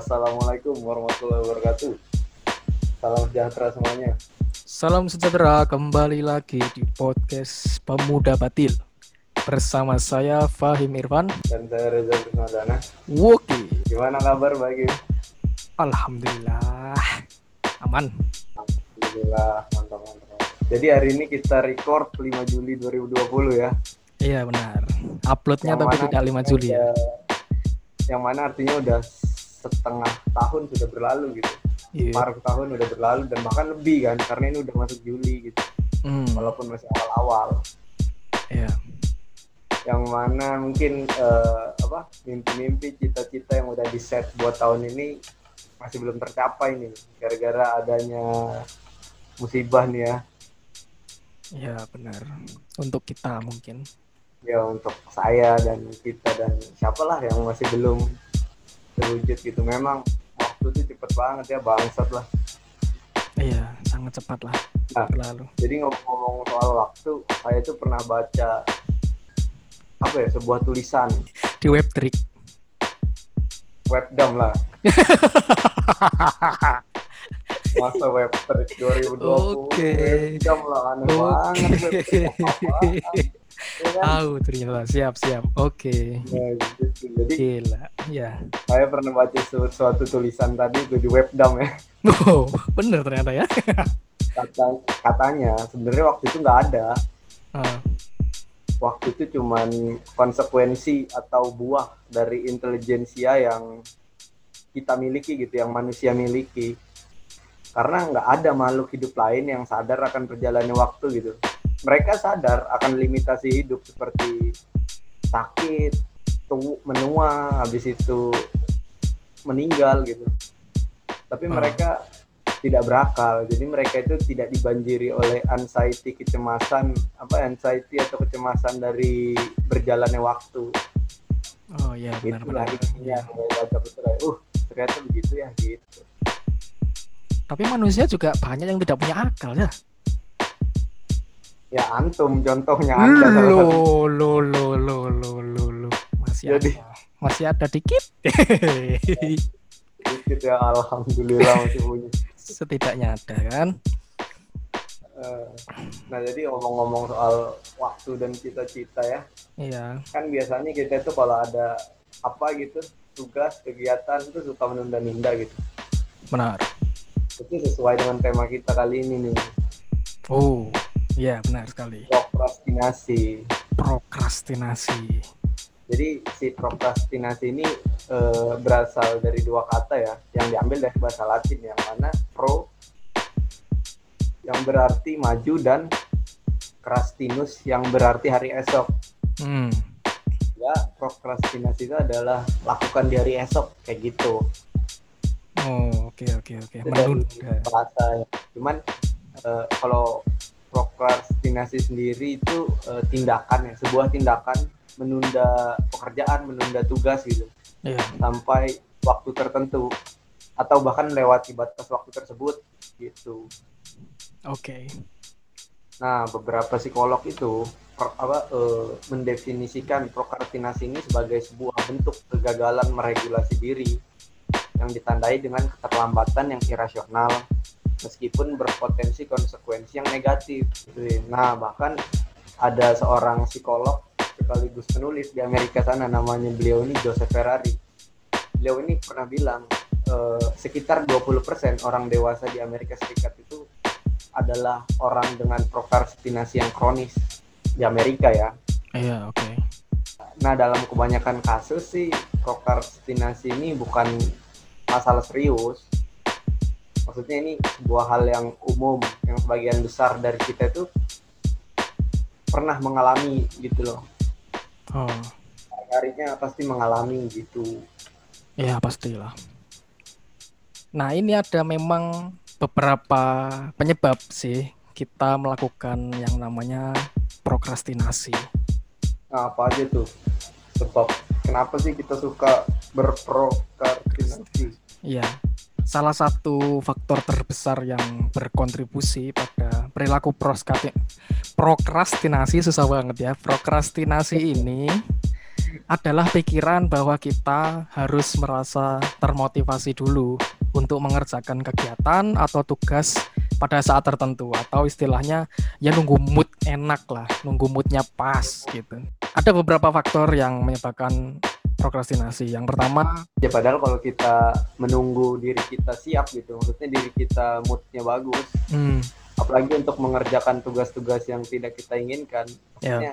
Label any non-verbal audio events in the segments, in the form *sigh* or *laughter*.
Assalamualaikum warahmatullahi wabarakatuh. Salam sejahtera semuanya. Salam sejahtera kembali lagi di podcast Pemuda Batil bersama saya Fahim Irfan. Dan saya Reza Krisnadana. Woki, Gimana kabar Bagi? alhamdulillah aman. Alhamdulillah, mantap mantap. Jadi hari ini kita record 5 Juli 2020 ya. Iya benar. Uploadnya Yang tapi tidak 5 Juli ya. Yang mana artinya udah setengah tahun sudah berlalu gitu. Iya. Paruh tahun udah berlalu dan bahkan lebih kan karena ini udah masuk Juli gitu. Hmm, Walaupun masih awal-awal. iya. yang mana mungkin eh, apa mimpi-mimpi cita-cita yang udah di set buat tahun ini masih belum tercapai nih gara-gara adanya musibah nih ya Iya benar. Untuk kita mungkin. ya untuk saya dan kita dan siapalah yang masih belum terwujud gitu memang waktu itu cepet banget ya bangsat lah Iya, sangat cepat lah Nah. berlalu. jadi ngomong-ngomong soal waktu saya itu pernah baca apa ya sebuah tulisan Di web trick. webdam lah *laughs* masa web trick 2020 Oke. webdam lah aneh banget Oke. *laughs* Ya kan? Tahu ternyata. Siap, siap. Oke. Nah, gitu. jadi Gila. Ya. saya pernah baca su- suatu tulisan tadi itu di webdam ya Oh, bener ternyata ya. Kata, katanya sebenarnya waktu itu nggak ada Ah, waktu itu cuman konsekuensi atau buah dari intelijensia yang kita miliki gitu yang manusia miliki karena nggak ada makhluk hidup lain yang sadar akan perjalannya waktu gitu mereka sadar akan limitasi hidup seperti sakit tua menua habis itu meninggal gitu tapi Hmm. mereka tidak berakal jadi mereka itu tidak dibanjiri oleh anxiety kecemasan apa anxiety atau kecemasan dari berjalannya waktu Oh iya benar itulah benar. intinya mulai baca betul uh ternyata begitu ya gitu Tapi manusia juga banyak yang tidak punya akal ya. Ya antum contohnya anda satu Lo lo lo lo lo lo lo masih Jadi- ada masih ada dikit. *laughs* sedikit ya alhamdulillah masih punya Setidaknya ada kan. Eh, nah jadi ngomong-ngomong soal waktu dan cita-cita ya Iya. kan biasanya kita itu kalau ada apa gitu tugas kegiatan itu suka menunda-nunda gitu Benar. itu sesuai dengan tema kita kali ini nih Oh, iya benar sekali. prokrastinasi Prokrastinasi. jadi si prokrastinasi ini eh, berasal dari dua kata ya yang diambil dari bahasa Latin yang mana pro yang berarti maju dan krastinus yang berarti hari esok Hmm. ya prokrastinasi itu adalah lakukan di hari esok kayak gitu Oh, oke oke oke. Itu dari Menunda. bahasa ya. cuman eh, kalau prokrastinasi sendiri itu eh, tindakan ya sebuah tindakan menunda pekerjaan menunda tugas gitu Iya. sampai waktu tertentu atau bahkan melewati batas waktu tersebut gitu Oke. Nah, beberapa psikolog itu pro- apa, eh, mendefinisikan prokrastinasi ini sebagai sebuah bentuk kegagalan meregulasi diri yang ditandai dengan keterlambatan yang irasional meskipun berpotensi konsekuensi yang negatif. Nah, bahkan ada seorang psikolog sekaligus penulis di Amerika sana namanya beliau ini Joseph Ferrari. Beliau ini pernah bilang eh, sekitar 20% orang dewasa di Amerika Serikat itu adalah orang dengan prokrastinasi yang kronis di Amerika ya. Iya, oke. Nah, dalam kebanyakan kasus sih prokrastinasi ini bukan masalah serius. Maksudnya ini sebuah hal yang umum yang sebagian besar dari kita itu pernah mengalami gitu loh. Oh, Harinya pasti mengalami gitu. iya pastilah. Nah, ini ada memang beberapa penyebab sih kita melakukan yang namanya prokrastinasi. Nah, apa aja tuh sebab kenapa sih kita suka berprokrastinasi? Iya. Salah satu faktor terbesar yang berkontribusi pada perilaku prokrastinasi susah banget ya. Prokrastinasi ini adalah pikiran bahwa kita harus merasa termotivasi dulu untuk mengerjakan kegiatan atau tugas pada saat tertentu atau istilahnya ya nunggu mood enak lah, nunggu moodnya pas gitu. Ada beberapa faktor yang menyebabkan prokrastinasi. Yang pertama, ya padahal kalau kita menunggu diri kita siap gitu, maksudnya diri kita moodnya bagus, hmm, apalagi untuk mengerjakan tugas-tugas yang tidak kita inginkan, Ya. maksudnya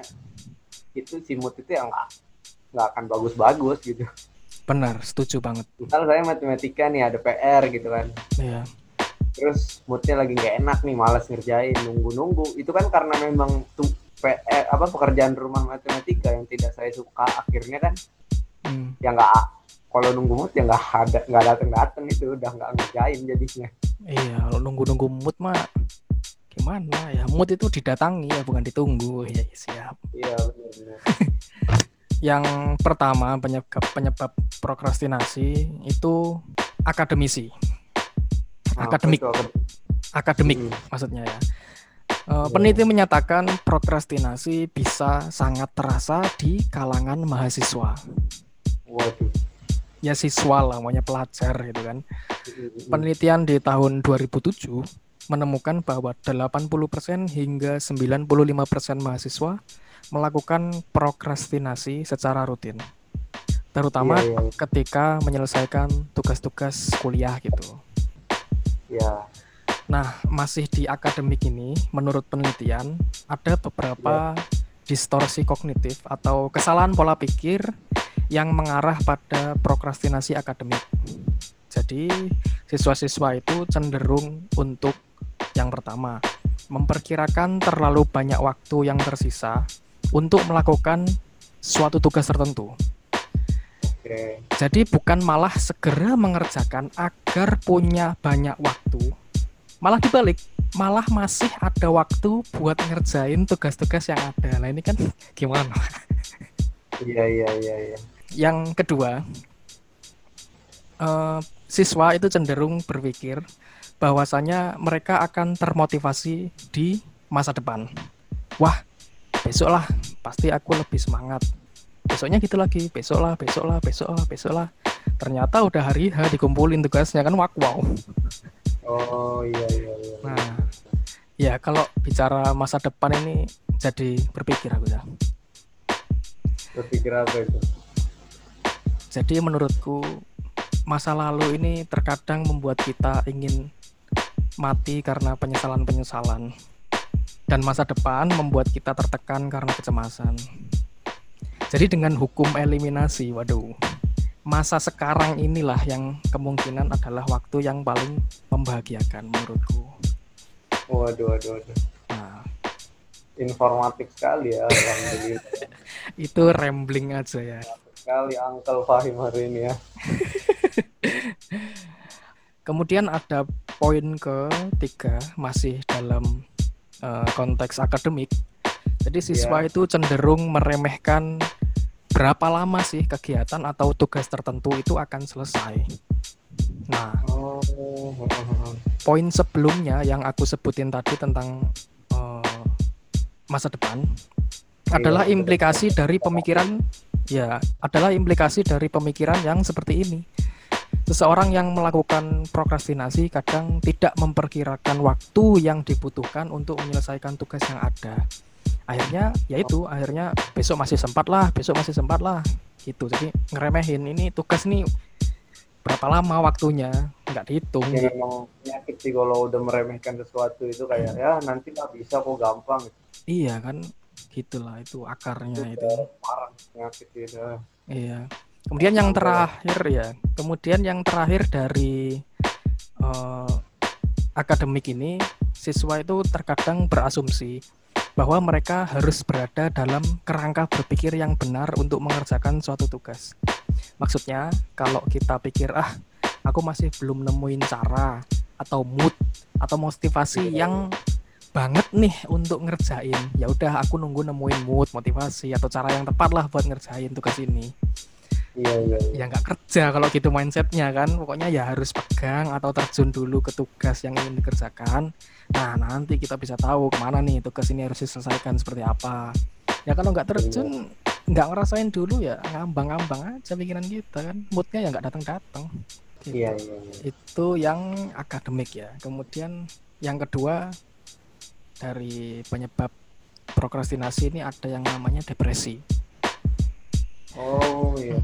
itu si mood itu yang nggak akan bagus-bagus gitu. benar, setuju banget. Misal saya matematika nih ada PR gitu kan, Ya, terus moodnya lagi nggak enak nih, malas ngerjain, nunggu-nunggu, itu kan karena memang tuh PR apa pekerjaan rumah matematika yang tidak saya suka akhirnya kan hmm, ya nggak kalau nunggu mood ya nggak ada nggak datang datang itu udah nggak ngerjain jadinya iya. Kalau nunggu-nunggu mood mah gimana ya? Mood itu didatangi ya, bukan ditunggu. Ya siap. iya benar *laughs* Yang pertama penyebab penyebab prokrastinasi itu akademisi. Akademik, akademik Hmm. maksudnya ya. Eh, peneliti menyatakan prokrastinasi bisa sangat terasa di kalangan mahasiswa. Waduh Ya siswa lah, maunya pelajar gitu kan. Penelitian di tahun 2007 menemukan bahwa 80% hingga 95% mahasiswa melakukan prokrastinasi secara rutin. Terutama Iya, iya. ketika menyelesaikan tugas-tugas kuliah gitu. ya Nah, masih di akademik ini, menurut penelitian, ada beberapa distorsi kognitif atau kesalahan pola pikir yang mengarah pada prokrastinasi akademik. Jadi, siswa-siswa itu cenderung untuk yang pertama, memperkirakan terlalu banyak waktu yang tersisa untuk melakukan suatu tugas tertentu. oke Jadi bukan malah segera mengerjakan agar punya banyak waktu. Malah dibalik, malah masih ada waktu buat ngerjain tugas-tugas yang ada. Nah ini kan *laughs* gimana? iya iya iya iya Yang kedua, eh, siswa itu cenderung berpikir bahwasanya mereka akan termotivasi di masa depan. Wah, besok lah, pasti aku lebih semangat. Besoknya gitu lagi, besok lah, besok lah, besok lah, besok lah. Ternyata udah hari H dikumpulin tugasnya kan wak wow. oh iya iya iya Nah, ya kalau bicara masa depan ini jadi berpikir aku ya. berpikir apa itu Jadi menurutku masa lalu ini terkadang membuat kita ingin mati karena penyesalan-penyesalan. Dan masa depan membuat kita tertekan karena kecemasan. Jadi dengan hukum eliminasi, waduh, masa sekarang inilah yang kemungkinan adalah waktu yang paling membahagiakan menurutku. waduh waduh waduh Nah, informatif sekali ya *laughs* itu rambling aja ya. Sekali Uncle Fahim hari ini ya *laughs* Kemudian ada poin ketiga masih dalam eh, konteks akademik. Jadi siswa itu cenderung meremehkan berapa lama sih kegiatan atau tugas tertentu itu akan selesai. Nah, oh poin sebelumnya yang aku sebutin tadi tentang eh, masa depan adalah Iya, betul. implikasi dari pemikiran ya adalah implikasi dari pemikiran yang seperti ini. Seseorang yang melakukan prokrastinasi kadang tidak memperkirakan waktu yang dibutuhkan untuk menyelesaikan tugas yang ada. Akhirnya yaitu akhirnya besok masih sempat lah, besok masih sempat lah gitu. Jadi ngeremehin ini tugas nih berapa lama waktunya nggak dihitung. ya memang penyakit sih kalau udah meremehkan sesuatu itu kayak ya nanti lah bisa kok gampang Iya kan gitulah itu akarnya itu. parah penyakit itu Iya. Kemudian yang terakhir ya, kemudian yang terakhir dari eh, akademik ini, siswa itu terkadang berasumsi bahwa mereka harus berada dalam kerangka berpikir yang benar untuk mengerjakan suatu tugas. Maksudnya, kalau kita pikir ah, aku masih belum nemuin cara atau mood atau motivasi yang banget nih untuk ngerjain. Ya udah, aku nunggu nemuin mood, motivasi atau cara yang tepat lah buat ngerjain tugas ini. Iya iya iya. Ya nggak kerja kalau gitu mindsetnya kan. Pokoknya ya harus pegang atau terjun dulu ke tugas yang ingin dikerjakan. Nah nanti kita bisa tahu ke mana nih tugas ini harus diselesaikan seperti apa. Ya kalau nggak terjun nggak ngerasain dulu ya ngambang-ngambang aja pikiran kita kan. Moodnya ya nggak datang-datang. Gitu. Iya, iya, iya. itu yang akademik ya. Kemudian yang kedua dari penyebab prokrastinasi ini ada yang namanya depresi Oh, iya.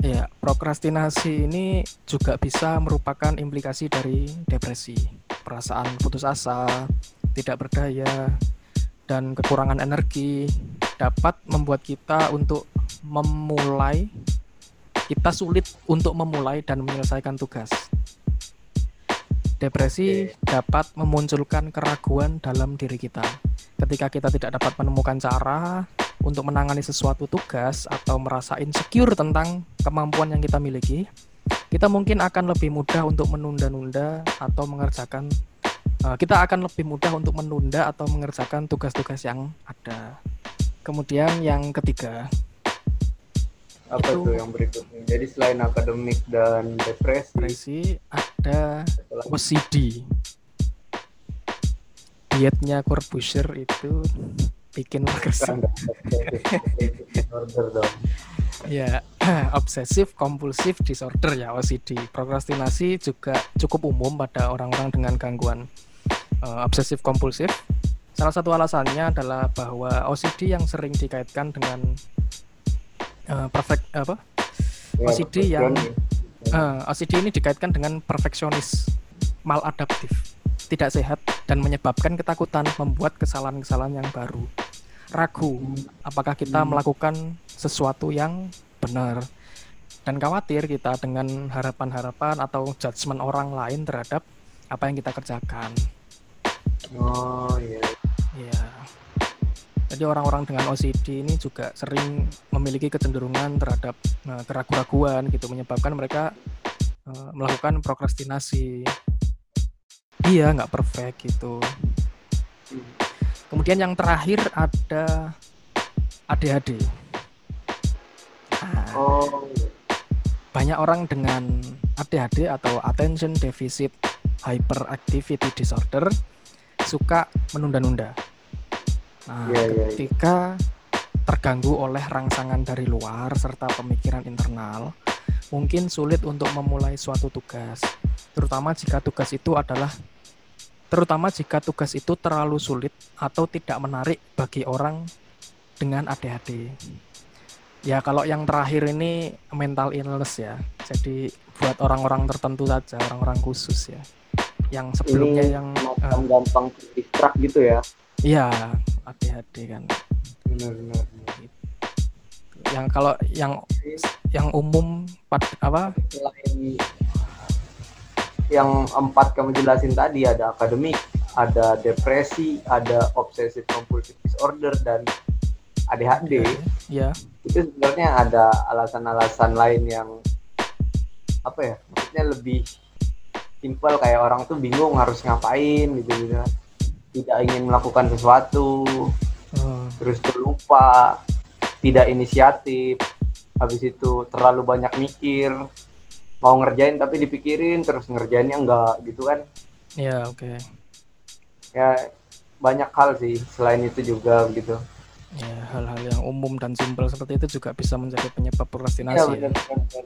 iya. ya prokrastinasi ini juga bisa merupakan implikasi dari depresi perasaan putus asa tidak berdaya dan kekurangan energi dapat membuat kita untuk memulai kita sulit untuk memulai dan menyelesaikan tugas. Depresi dapat memunculkan keraguan dalam diri kita. Ketika kita tidak dapat menemukan cara untuk menangani sesuatu tugas atau merasa insecure tentang kemampuan yang kita miliki, kita mungkin akan lebih mudah untuk menunda-nunda atau mengerjakan uh, kita akan lebih mudah untuk menunda atau mengerjakan tugas-tugas yang ada. Kemudian yang ketiga, Apa Itu- tuh yang berikutnya? Jadi selain akademik dan depresi, depresi ada. OCD. Dietnya Corbusier itu bikin dong. *laughs* Ya, *clears throat* obsesif kompulsif disorder ya OCD. Prokrastinasi juga cukup umum pada orang-orang dengan gangguan eh, obsesif kompulsif. Salah satu alasannya adalah bahwa OCD yang sering dikaitkan dengan eh, perfect apa? Ya, OCD yang- perfeksionis. Eh, OCD ini dikaitkan dengan perfeksionis, maladaptif, tidak sehat dan menyebabkan ketakutan membuat kesalahan-kesalahan yang baru. Ragu apakah kita Hmm. melakukan sesuatu yang benar dan khawatir kita dengan harapan-harapan atau judgement orang lain terhadap apa yang kita kerjakan. Oh iya. Ya. Jadi orang-orang dengan OCD ini juga sering memiliki kecenderungan terhadap eh, keraguan-raguan gitu menyebabkan mereka eh, melakukan prokrastinasi. Iya, nggak perfect gitu. Kemudian yang terakhir ada ADHD. Nah, Oh, banyak orang dengan ADHD atau Attention Deficit Hyperactivity Disorder suka menunda-nunda. Nah, Iya, iya, iya. ketika terganggu oleh rangsangan dari luar serta pemikiran internal, mungkin sulit untuk memulai suatu tugas, terutama jika tugas itu adalah terutama jika tugas itu terlalu sulit atau tidak menarik bagi orang dengan ADHD. Ya kalau yang terakhir ini mental illness ya. Jadi buat orang-orang tertentu saja, orang-orang khusus ya. Yang sebelumnya ini yang macam gampang terdistract gitu ya. Iya, ADHD kan. Benar-benar. Yang kalau yang yang umum pad, apa? Selain yang empat kamu jelasin tadi ada akademik, ada depresi, ada obsessive compulsive disorder dan ADHD. Ya, Itu sebenarnya ada alasan-alasan lain yang apa ya? Maksudnya lebih simpel kayak orang tuh bingung harus ngapain gitu gitu. Tidak ingin melakukan sesuatu, eh, terus tuh lupa, tidak inisiatif, habis itu terlalu banyak mikir, mau ngerjain tapi dipikirin terus ngerjainnya enggak gitu kan ya oke. ya banyak hal sih selain itu juga gitu Ya, hal-hal yang umum dan simpel seperti itu juga bisa menjadi penyebab Iya prokrastinasi. ya. benar benar.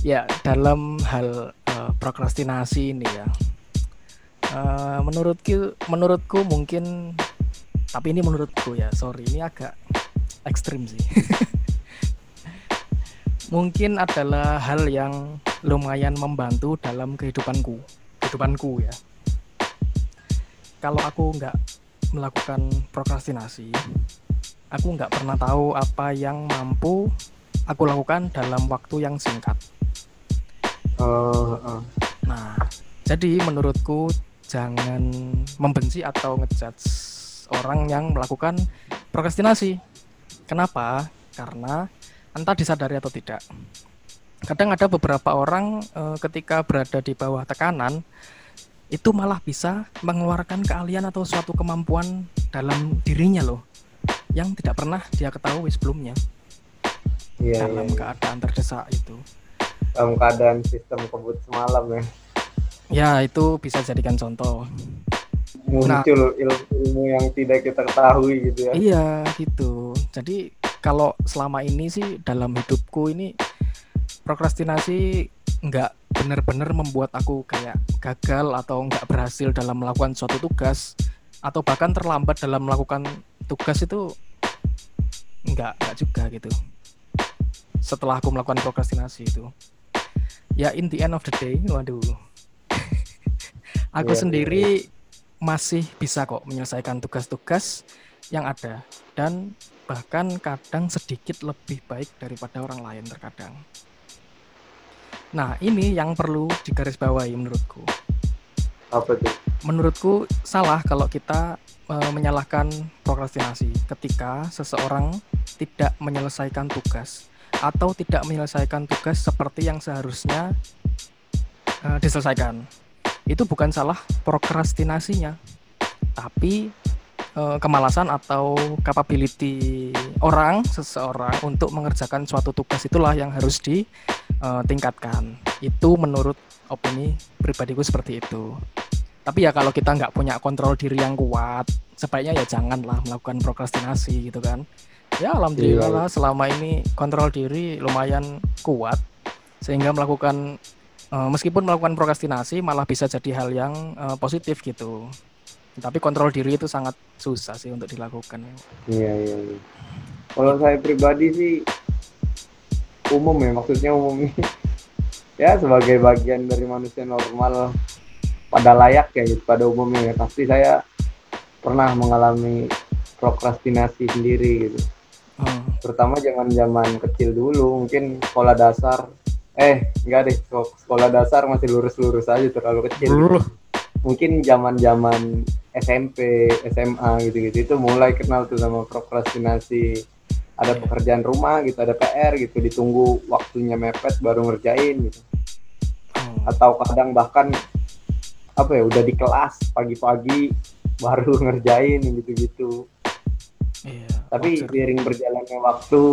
Ya, dalam hal eh, prokrastinasi ini ya, eh, menurutku, menurutku mungkin, tapi ini menurutku ya, sorry, ini agak ekstrim sih. *laughs* mungkin adalah hal yang lumayan membantu dalam kehidupanku, kehidupanku ya. Kalau aku nggak melakukan prokrastinasi, aku nggak pernah tahu apa yang mampu aku lakukan dalam waktu yang singkat. Eh, eh. Nah, jadi menurutku jangan membenci atau ngejudge orang yang melakukan prokrastinasi. Kenapa? Karena entah disadari atau tidak. Kadang ada beberapa orang eh, ketika berada di bawah tekanan itu malah bisa mengeluarkan keahlian atau suatu kemampuan dalam dirinya loh yang tidak pernah dia ketahui sebelumnya Iya, dalam iya. keadaan terdesak itu. dalam keadaan sistem kebut semalam ya Ya, itu bisa jadikan contoh. muncul ilmu-ilmu yang tidak kita ketahui gitu ya. Iya gitu. Jadi kalau selama ini sih dalam hidupku ini prokrastinasi nggak benar-benar membuat aku kayak gagal atau nggak berhasil dalam melakukan suatu tugas atau bahkan terlambat dalam melakukan tugas itu nggak nggak juga gitu. Setelah aku melakukan prokrastinasi itu. Ya in the end of the day waduh aku Iya, iya, sendiri masih bisa kok menyelesaikan tugas-tugas yang ada dan bahkan kadang sedikit lebih baik daripada orang lain terkadang. Nah, ini yang perlu digarisbawahi menurutku. Apa tuh? Menurutku salah kalau kita eh, menyalahkan prokrastinasi ketika seseorang tidak menyelesaikan tugas atau tidak menyelesaikan tugas seperti yang seharusnya eh, diselesaikan. Itu bukan salah prokrastinasinya, tapi eh, kemalasan atau capability orang seseorang untuk mengerjakan suatu tugas itulah yang harus ditingkatkan. Itu menurut opini pribadiku seperti itu. Tapi ya kalau kita nggak punya kontrol diri yang kuat, sebaiknya ya janganlah melakukan prokrastinasi gitu kan. Ya alhamdulillah Iya. selama ini kontrol diri lumayan kuat sehingga melakukan eh, meskipun melakukan prokrastinasi malah bisa jadi hal yang eh, positif gitu. Tapi kontrol diri itu sangat susah sih untuk dilakukan. Iya, iya, iya. Kalau saya pribadi sih umum ya, maksudnya umum *laughs* ya sebagai bagian dari manusia normal pada layak ya gitu, pada umumnya ya. Pasti saya pernah mengalami prokrastinasi sendiri gitu. Oh, Terutama zaman-zaman kecil dulu, mungkin sekolah dasar. Eh, enggak deh, sek- sekolah dasar masih lurus-lurus aja terlalu kecil. gitu. Mungkin zaman-zaman SMP, SMA gitu-gitu itu mulai kenal tuh sama prokrastinasi. Ada pekerjaan rumah gitu, ada PR gitu, ditunggu waktunya mepet baru ngerjain gitu. oh, Atau kadang bahkan apa ya, udah di kelas pagi-pagi baru *laughs* ngerjain gitu-gitu. iya. Tapi wajar. seiring berjalannya waktu,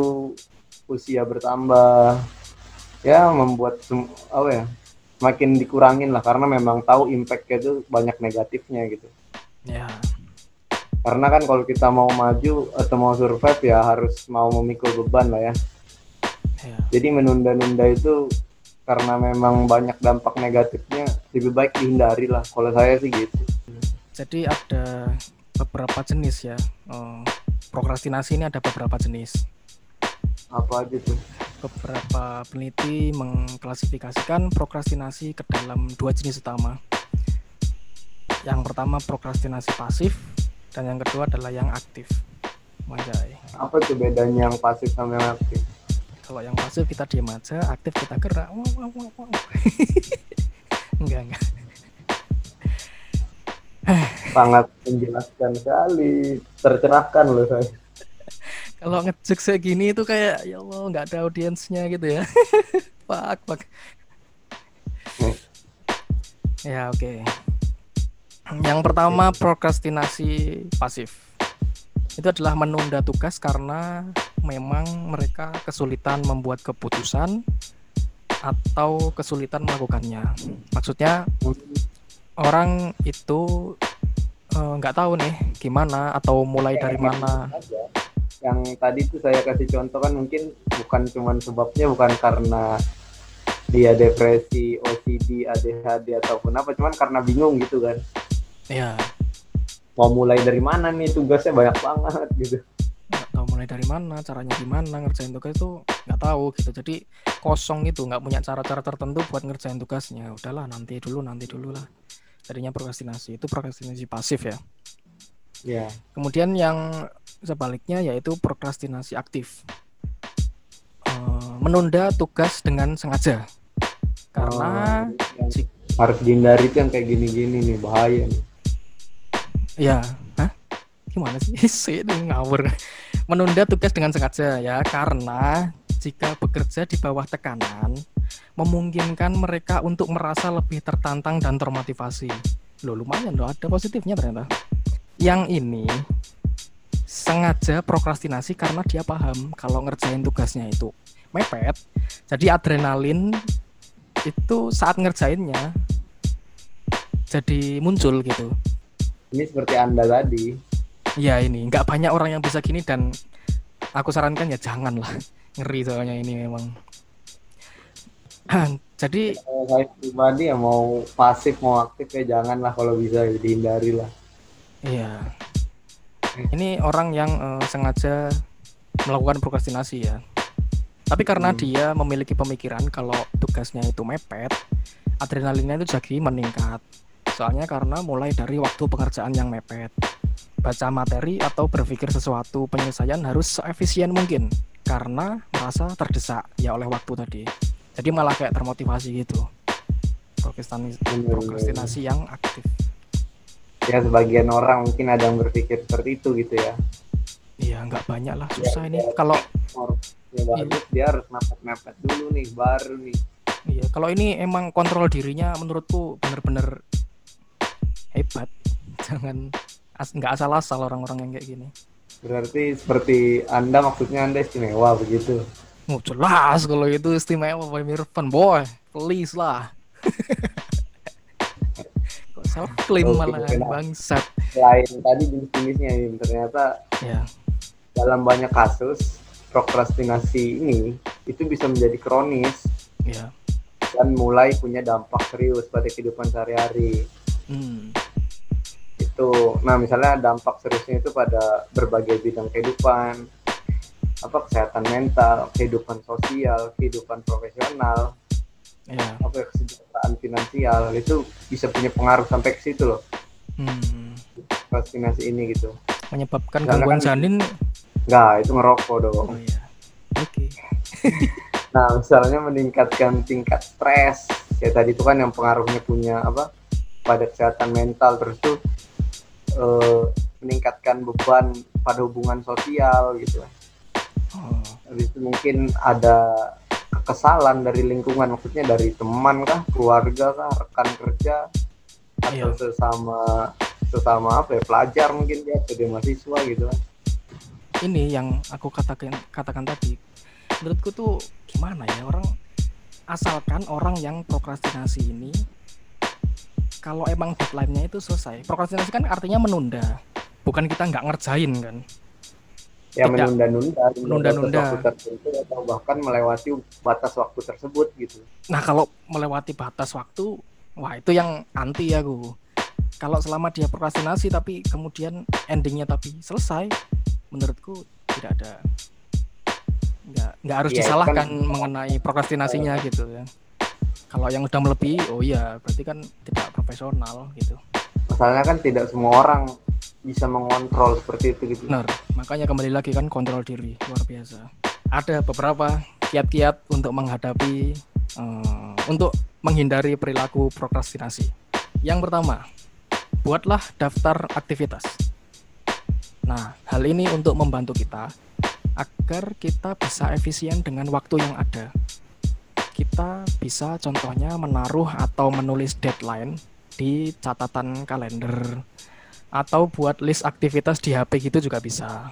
usia bertambah, ya membuat sem- apa ya, makin dikurangin lah karena memang tahu impactnya itu banyak negatifnya gitu. ya, Karena kan kalau kita mau maju atau mau survive ya harus mau memikul beban lah ya. ya. Jadi menunda-nunda itu karena memang banyak dampak negatifnya lebih baik dihindari lah. Kalau saya sih gitu. Jadi ada beberapa jenis ya. Eh, prokrastinasi ini ada beberapa jenis. Apa aja tuh? Beberapa peneliti mengklasifikasikan prokrastinasi ke dalam dua jenis utama. Yang pertama prokrastinasi pasif dan yang kedua adalah yang aktif. Manjai. Apa tuh bedanya yang pasif sama yang aktif? Kalau yang pasif kita diam aja, aktif kita gerak. Wow, wow, wow, wow. enggak, enggak. Sangat menjelaskan sekali, tercerahkan loh saya. Kalau ngejek kayak gini itu kayak ya Allah nggak ada audiensnya gitu ya. *laughs* fuck, fuck. Ya oke. Yang pertama prokrastinasi pasif. Itu adalah menunda tugas karena memang mereka kesulitan membuat keputusan atau kesulitan melakukannya. Maksudnya orang itu eh, nggak tahu nih gimana atau mulai dari mana. Yang tadi tuh saya kasih contoh kan mungkin bukan cuman sebabnya bukan karena dia depresi, OCD, ADHD ataupun apa, cuman karena bingung gitu kan. Ya, Mau mulai dari mana nih? Tugasnya banyak banget gitu. nggak tahu mulai dari mana caranya gimana ngerjain tugas itu nggak tahu gitu. Jadi kosong gitu nggak punya cara-cara tertentu buat ngerjain tugasnya. Udahlah nanti dulu nanti dulu lah. Jadinya prokrastinasi. Itu prokrastinasi pasif ya. Ya. kemudian yang sebaliknya yaitu prokrastinasi aktif Eh, menunda tugas dengan sengaja karena si- harus dihindari tuh yang kayak gini-gini nih bahaya nih. Ya, hah? Gimana sih? *laughs* Sih, ngawur. Menunda tugas dengan sengaja ya, karena jika bekerja di bawah tekanan, memungkinkan mereka untuk merasa lebih tertantang dan termotivasi. Loh, lumayan loh, ada positifnya ternyata. Yang ini sengaja prokrastinasi karena dia paham kalau ngerjain tugasnya itu mepet. Jadi adrenalin itu saat ngerjainnya jadi muncul gitu. Ini seperti Anda tadi. Ya ini nggak banyak orang yang bisa gini dan aku sarankan ya jangan lah *laughs* ngeri soalnya ini memang *clears throat* jadi saya pribadi ya mau pasif mau aktif ya jangan lah kalau bisa dihindari lah iya ini orang yang uh, sengaja melakukan prokrastinasi ya. Tapi karena Hmm. dia memiliki pemikiran kalau tugasnya itu mepet adrenalinnya itu jadi meningkat. Soalnya karena mulai dari waktu pengerjaan yang mepet. Baca materi atau berpikir sesuatu penyelesaian harus seefisien mungkin karena merasa terdesak ya oleh waktu tadi. Jadi malah kayak termotivasi gitu. Prokrastinasi yang aktif ya sebagian orang mungkin ada yang berpikir seperti itu gitu ya. Iya nggak banyak lah susah ini. Kalau Or- ya bagus dia harus mepet-mepet dulu nih baru nih. Iya kalau ini emang kontrol dirinya menurutku bener-bener hebat. *laughs* Jangan as nggak asal-asal orang-orang yang kayak gini. Berarti seperti anda maksudnya anda istimewa begitu? Oh, jelas kalau itu istimewa Pak Mirvan boy. Please lah *laughs* self claim malah bangsat. Selain tadi jenis-jenisnya ini ternyata ya. dalam banyak kasus prokrastinasi ini itu bisa menjadi kronis. Ya. Dan mulai punya dampak serius pada kehidupan sehari-hari. Hmm. itu nah misalnya dampak seriusnya itu pada berbagai bidang kehidupan. Apa kesehatan mental kehidupan sosial kehidupan profesional ya. Apa ya, kesejahteraan finansial itu bisa punya pengaruh sampai ke situ loh. Hmm. prokrastinasi ini gitu. Menyebabkan Karena gangguan kan- janin. Nggak itu ngerokok oh dong iya. Oke. *laughs* Nah misalnya meningkatkan tingkat stres kayak tadi itu kan yang pengaruhnya punya apa pada kesehatan mental terus tuh eh, meningkatkan beban pada hubungan sosial gitu. Oh. habis itu mungkin ada kekesalan dari lingkungan maksudnya dari teman kah keluarga kah rekan kerja atau Iya. sesama sesama apa ya pelajar mungkin dia atau dia mahasiswa gitu kan ini yang aku katakan katakan tadi menurutku tuh gimana ya orang asalkan orang yang prokrastinasi ini kalau emang deadline-nya itu selesai prokrastinasi kan artinya menunda bukan kita nggak ngerjain kan ya menunda-nunda Menunda-nunda. tertentu atau bahkan melewati batas waktu tersebut gitu. Nah kalau melewati batas waktu wah itu yang anti aku kalau selama dia prokrastinasi tapi kemudian endingnya tapi selesai menurutku tidak ada nggak nggak harus itu disalahkan kan- mengenai prokrastinasinya gitu ya. Kalau yang udah melebihi oh iya berarti kan tidak profesional gitu. Masalahnya kan tidak semua orang bisa mengontrol seperti itu gitu. Benar makanya kembali lagi kan kontrol diri luar biasa. Ada beberapa kiat-kiat untuk menghadapi eh, untuk menghindari perilaku prokrastinasi. Yang pertama buatlah daftar aktivitas. Nah hal ini untuk membantu kita agar kita bisa efisien dengan waktu yang ada. Kita bisa contohnya menaruh atau menulis deadline di catatan kalender atau buat list aktivitas di HP gitu juga bisa.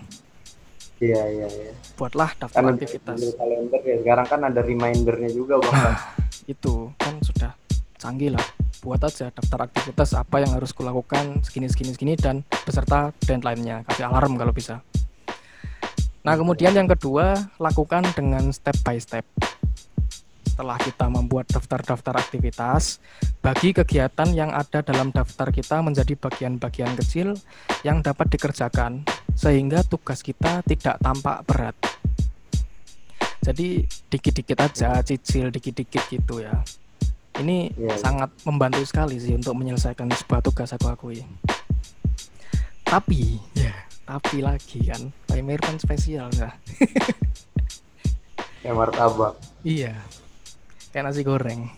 iya iya iya Buatlah daftar karena aktivitas. kalender ya sekarang kan ada remindernya juga bahkan Itu kan sudah canggih lah. Buat aja daftar aktivitas apa yang harus kulakukan segini segini segini dan beserta deadline-nya. Kasih alarm kalau bisa. Nah, kemudian yang kedua, lakukan dengan step by step. Setelah kita membuat daftar-daftar aktivitas, bagi kegiatan yang ada dalam daftar kita menjadi bagian-bagian kecil yang dapat dikerjakan, sehingga tugas kita tidak tampak berat. Jadi dikit-dikit aja, cicil dikit-dikit gitu ya. Ini iya. sangat membantu sekali sih untuk menyelesaikan sebuah tugas aku akui. Tapi, ya, tapi lagi kan, timer kan spesial ya. ya martabak Iya, kayak nasi goreng.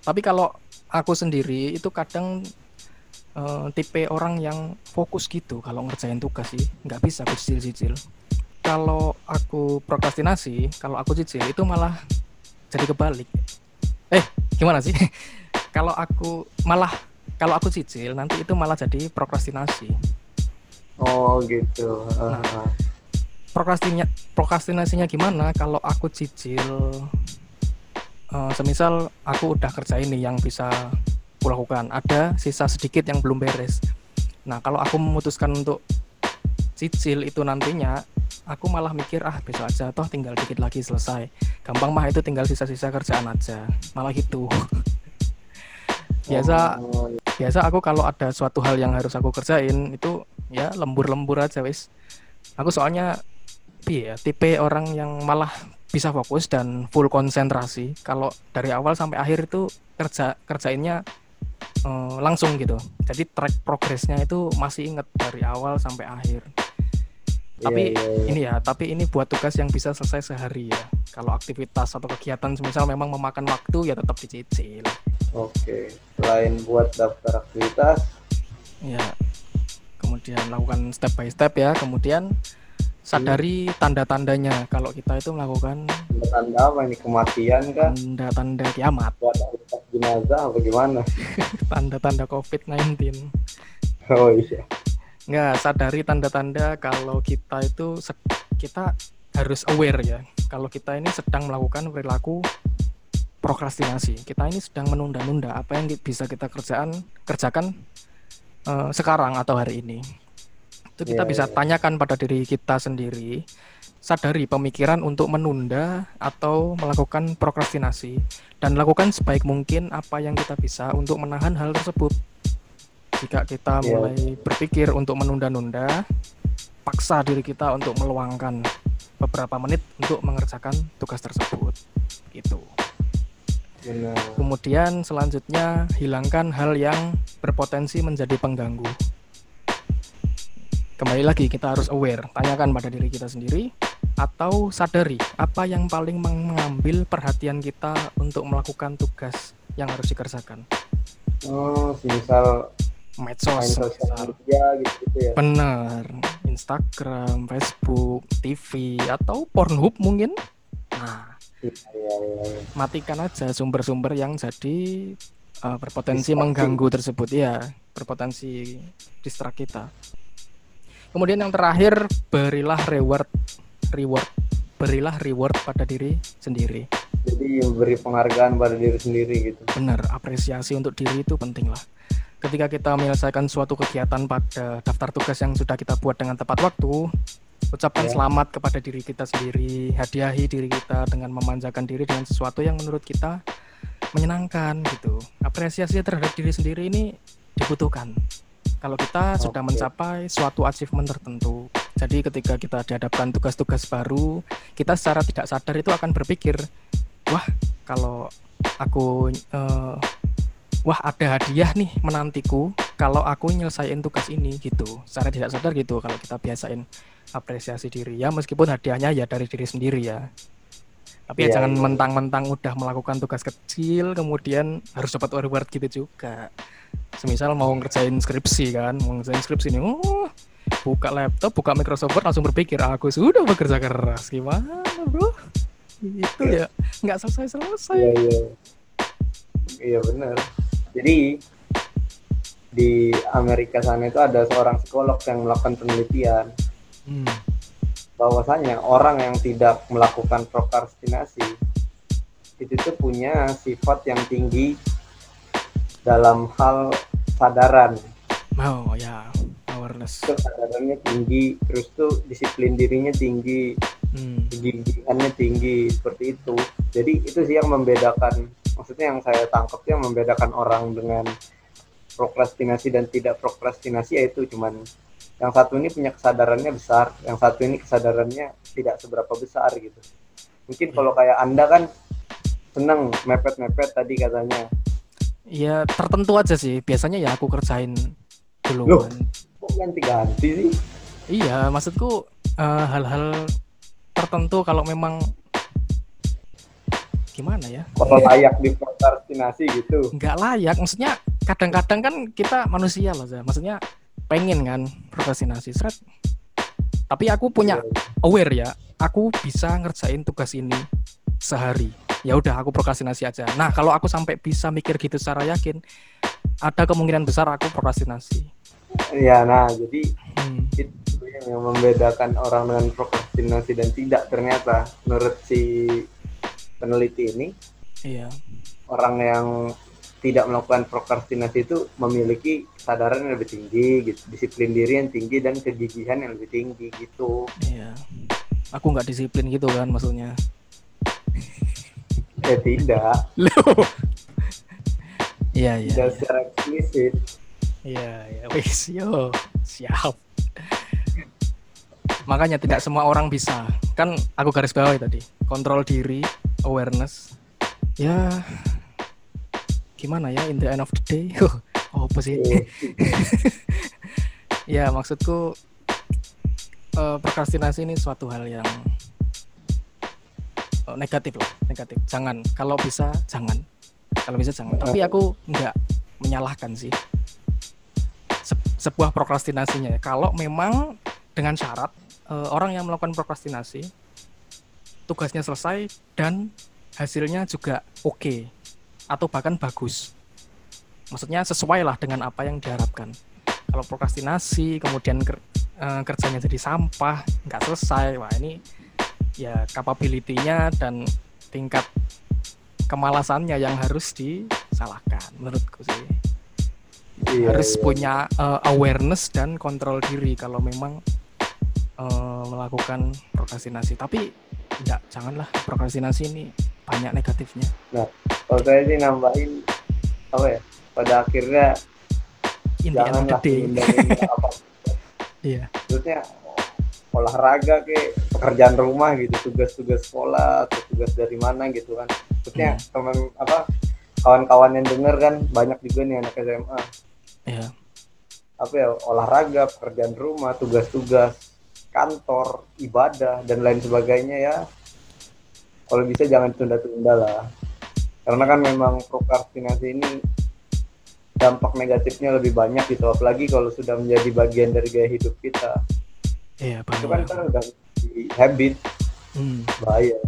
Tapi kalau aku sendiri itu kadang eh, tipe orang yang fokus gitu kalau ngerjain tugas sih, nggak bisa aku cicil-cicil. Kalau aku prokrastinasi, kalau aku cicil itu malah jadi kebalik. Eh, gimana sih? *laughs* kalau aku malah kalau aku cicil nanti itu malah jadi prokrastinasi. oh gitu Nah. Prokrastinnya prokrastinasinya gimana kalau aku cicil? Eh, semisal aku udah kerjain nih yang bisa kulakukan ada sisa sedikit yang belum beres. Nah kalau aku memutuskan untuk cicil itu nantinya aku malah mikir ah besok aja toh tinggal dikit lagi selesai. Gampang mah itu tinggal sisa-sisa kerjaan aja. Malah gitu. *laughs* Biasa Oh, biasa aku kalau ada suatu hal yang harus aku kerjain itu ya lembur-lembur aja wis. Aku soalnya ya tipe orang yang malah bisa fokus dan full konsentrasi. Kalau dari awal sampai akhir itu kerja kerjainnya eh, langsung gitu. Jadi track progresnya itu masih inget dari awal sampai akhir. Tapi iya, iya. ini ya tapi ini buat tugas yang bisa selesai sehari ya. Kalau aktivitas atau kegiatan misal memang memakan waktu ya tetap dicicil. Oke, selain buat daftar aktivitas, ya kemudian lakukan step by step ya. Kemudian sadari tanda-tandanya. Kalau kita itu melakukan tanda apa ini? Kematian kah? tanda-tanda kiamat. Jenazah apa gimana? *laughs* tanda-tanda covid-19 Oh iya. nggak sadari tanda-tanda kalau kita itu kita harus aware ya. Kalau kita ini sedang melakukan perilaku prokrastinasi. Kita ini sedang menunda-nunda apa yang bisa kita kerjaan kerjakan eh, sekarang atau hari ini itu kita Iya, bisa iya. tanyakan pada diri kita sendiri sadari pemikiran untuk menunda atau melakukan prokrastinasi dan lakukan sebaik mungkin apa yang kita bisa untuk menahan hal tersebut jika kita Iya. mulai berpikir untuk menunda-nunda paksa diri kita untuk meluangkan beberapa menit untuk mengerjakan tugas tersebut gitu Benar. Kemudian selanjutnya hilangkan hal yang berpotensi menjadi pengganggu. Kembali lagi kita harus aware, tanyakan pada diri kita sendiri atau sadari apa yang paling mengambil perhatian kita untuk melakukan tugas yang harus dikerjakan. Oh, misal Medsos, misal. media gitu-gitu ya. bener, Instagram, Facebook, TV atau Pornhub mungkin. Nah, Iya, iya, iya. matikan aja sumber-sumber yang jadi uh, berpotensi Distraksi. mengganggu tersebut ya berpotensi distrak kita kemudian yang terakhir berilah reward reward berilah reward pada diri sendiri Jadi beri penghargaan pada diri sendiri gitu. benar apresiasi untuk diri itu penting lah ketika kita menyelesaikan suatu kegiatan pada daftar tugas yang sudah kita buat dengan tepat waktu ucapkan Ya. selamat kepada diri kita sendiri hadiahi diri kita dengan memanjakan diri dengan sesuatu yang menurut kita menyenangkan gitu apresiasi terhadap diri sendiri ini dibutuhkan kalau kita sudah Oke. mencapai suatu achievement tertentu jadi ketika kita dihadapkan tugas-tugas baru kita secara tidak sadar itu akan berpikir wah kalau aku eh, wah ada hadiah nih menantiku kalau aku nyelesain tugas ini gitu. Secara tidak sadar gitu kalau kita biasain apresiasi diri. Ya meskipun hadiahnya ya dari diri sendiri ya tapi ya Iya, jangan iya. mentang-mentang udah melakukan tugas kecil kemudian harus dapat reward gitu juga semisal mau ngerjain skripsi kan mau ngerjain skripsi nih oh buka laptop buka Microsoft Word langsung berpikir aku sudah bekerja keras gimana bro itu ya nggak selesai selesai Iya, iya. Iya benar. Jadi di Amerika sana itu ada seorang psikolog yang melakukan penelitian Hmm. Bahwasanya orang yang tidak melakukan prokrastinasi itu tuh punya sifat yang tinggi dalam hal sadaran Oh ya, awareness. kesadarannya tinggi terus tuh disiplin dirinya tinggi Hmm. kegigihannya tinggi seperti itu jadi itu sih yang membedakan maksudnya yang saya tangkap yang membedakan orang dengan prokrastinasi dan tidak prokrastinasi yaitu cuman yang satu ini punya kesadarannya besar yang satu ini kesadarannya tidak seberapa besar gitu mungkin kalau kayak anda kan seneng mepet-mepet tadi katanya Ya tertentu aja sih. Biasanya ya aku kerjain Loh. duluan. kok ganti-ganti sih Iya, maksudku eh, hal-hal tertentu kalau memang gimana ya? kalau layak di prokrastinasi gitu Nggak layak. Maksudnya kadang-kadang kan kita manusia loh, Zah. Maksudnya pengen kan prokrastinasi, seret. Tapi aku punya aware ya, aku bisa ngerjain tugas ini sehari. Ya udah aku prokrastinasi aja. Nah, kalau aku sampai bisa mikir gitu secara yakin, ada kemungkinan besar aku prokrastinasi. ya nah jadi Hmm. itu yang membedakan orang dengan prokrastinasi dan tidak ternyata menurut si peneliti ini Iya. orang yang tidak melakukan prokrastinasi itu memiliki kesadaran yang lebih tinggi gitu disiplin diri yang tinggi dan kegigihan yang lebih tinggi gitu Iya. Aku nggak disiplin gitu kan maksudnya. ya *laughs* tidak Loh. *laughs* Iya iya. tidak iya. secara eksplisit Iya, ya wis yo, siap. Makanya tidak semua orang bisa. Kan aku garis bawahi tadi, kontrol diri, awareness. Ya gimana ya in the end of the day? *laughs* oh, apa sih? Eh, *laughs* ya, maksudku eh, prokrastinasi ini suatu hal yang eh, negatif lah, negatif. Jangan, kalau bisa jangan. Kalau bisa jangan. Tapi aku nggak menyalahkan sih se- sebuah prokrastinasinya ya. Kalau memang dengan syarat eh, orang yang melakukan prokrastinasi tugasnya selesai dan hasilnya juga oke atau bahkan bagus. Maksudnya sesuai lah dengan apa yang diharapkan. Kalau prokrastinasi kemudian ker- eh, kerjanya jadi sampah, nggak selesai, wah ini ya capability-nya dan tingkat kemalasannya yang harus disalahkan menurutku sih iya, harus iya. punya uh, awareness dan kontrol diri kalau memang uh, melakukan prokrastinasi. Tapi enggak, janganlah prokrastinasi ini banyak negatifnya. kalau saya sih nambahin apa ya pada akhirnya In the end of the janganlah *laughs* apa Iya. maksudnya olahraga ke pekerjaan rumah gitu tugas-tugas sekolah atau tugas dari mana gitu kan maksudnya Hmm. teman apa kawan-kawan yang denger kan banyak juga nih anak SMA Iya. apa ya olahraga pekerjaan rumah tugas-tugas kantor ibadah dan lain sebagainya ya. Kalau bisa jangan tunda-tunda lah. Karena kan memang prokrastinasi ini dampak negatifnya lebih banyak gitu. Apalagi kalau sudah menjadi bagian dari gaya hidup kita. Iya, itu kan kan udah habit. Hmm. bahaya.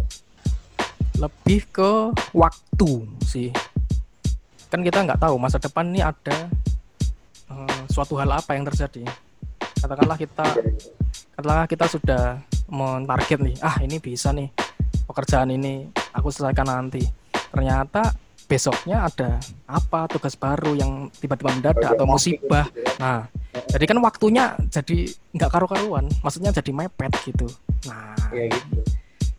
Lebih ke waktu sih. Kan kita nggak tahu masa depan ini ada uh, suatu hal apa yang terjadi. Katakanlah kita katakanlah kita sudah mentarget nih ah ini bisa nih pekerjaan ini aku selesaikan nanti. Ternyata besoknya ada apa tugas baru yang tiba-tiba mendadak atau musibah? Nah jadi kan waktunya jadi nggak karu-karuan maksudnya jadi mepet gitu. Nah ya gitu.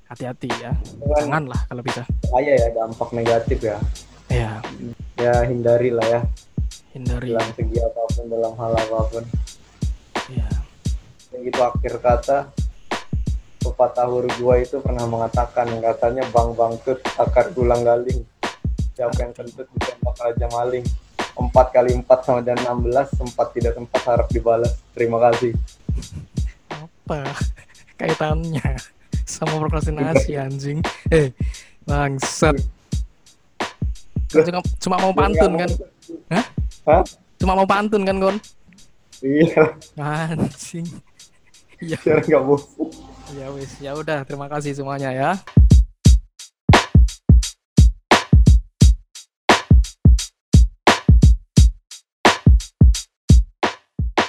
hati-hati ya. Janganlah kalau bisa. Bahaya ya dampak negatif ya. Ya ya hindari lah ya. Hindari. Dalam segi apa pun dalam hal apa pun gitu akhir kata pepatah gua itu pernah mengatakan katanya bang bangkut akar tulang galing. Siapa yang kentut ditembak raja maling. Empat kali empat sama dengan enam belas sempat tidak sempat harap dibalas. Terima kasih. Apa kaitannya sama prokrastinasi *laughs* anjing? Eh bangsat. Kan cuma, cuma mau pantun kan? Hah? Hah? cuma mau pantun kan kon iya. Anjing ya biar nggak bosan ya wis ya udah terima kasih semuanya ya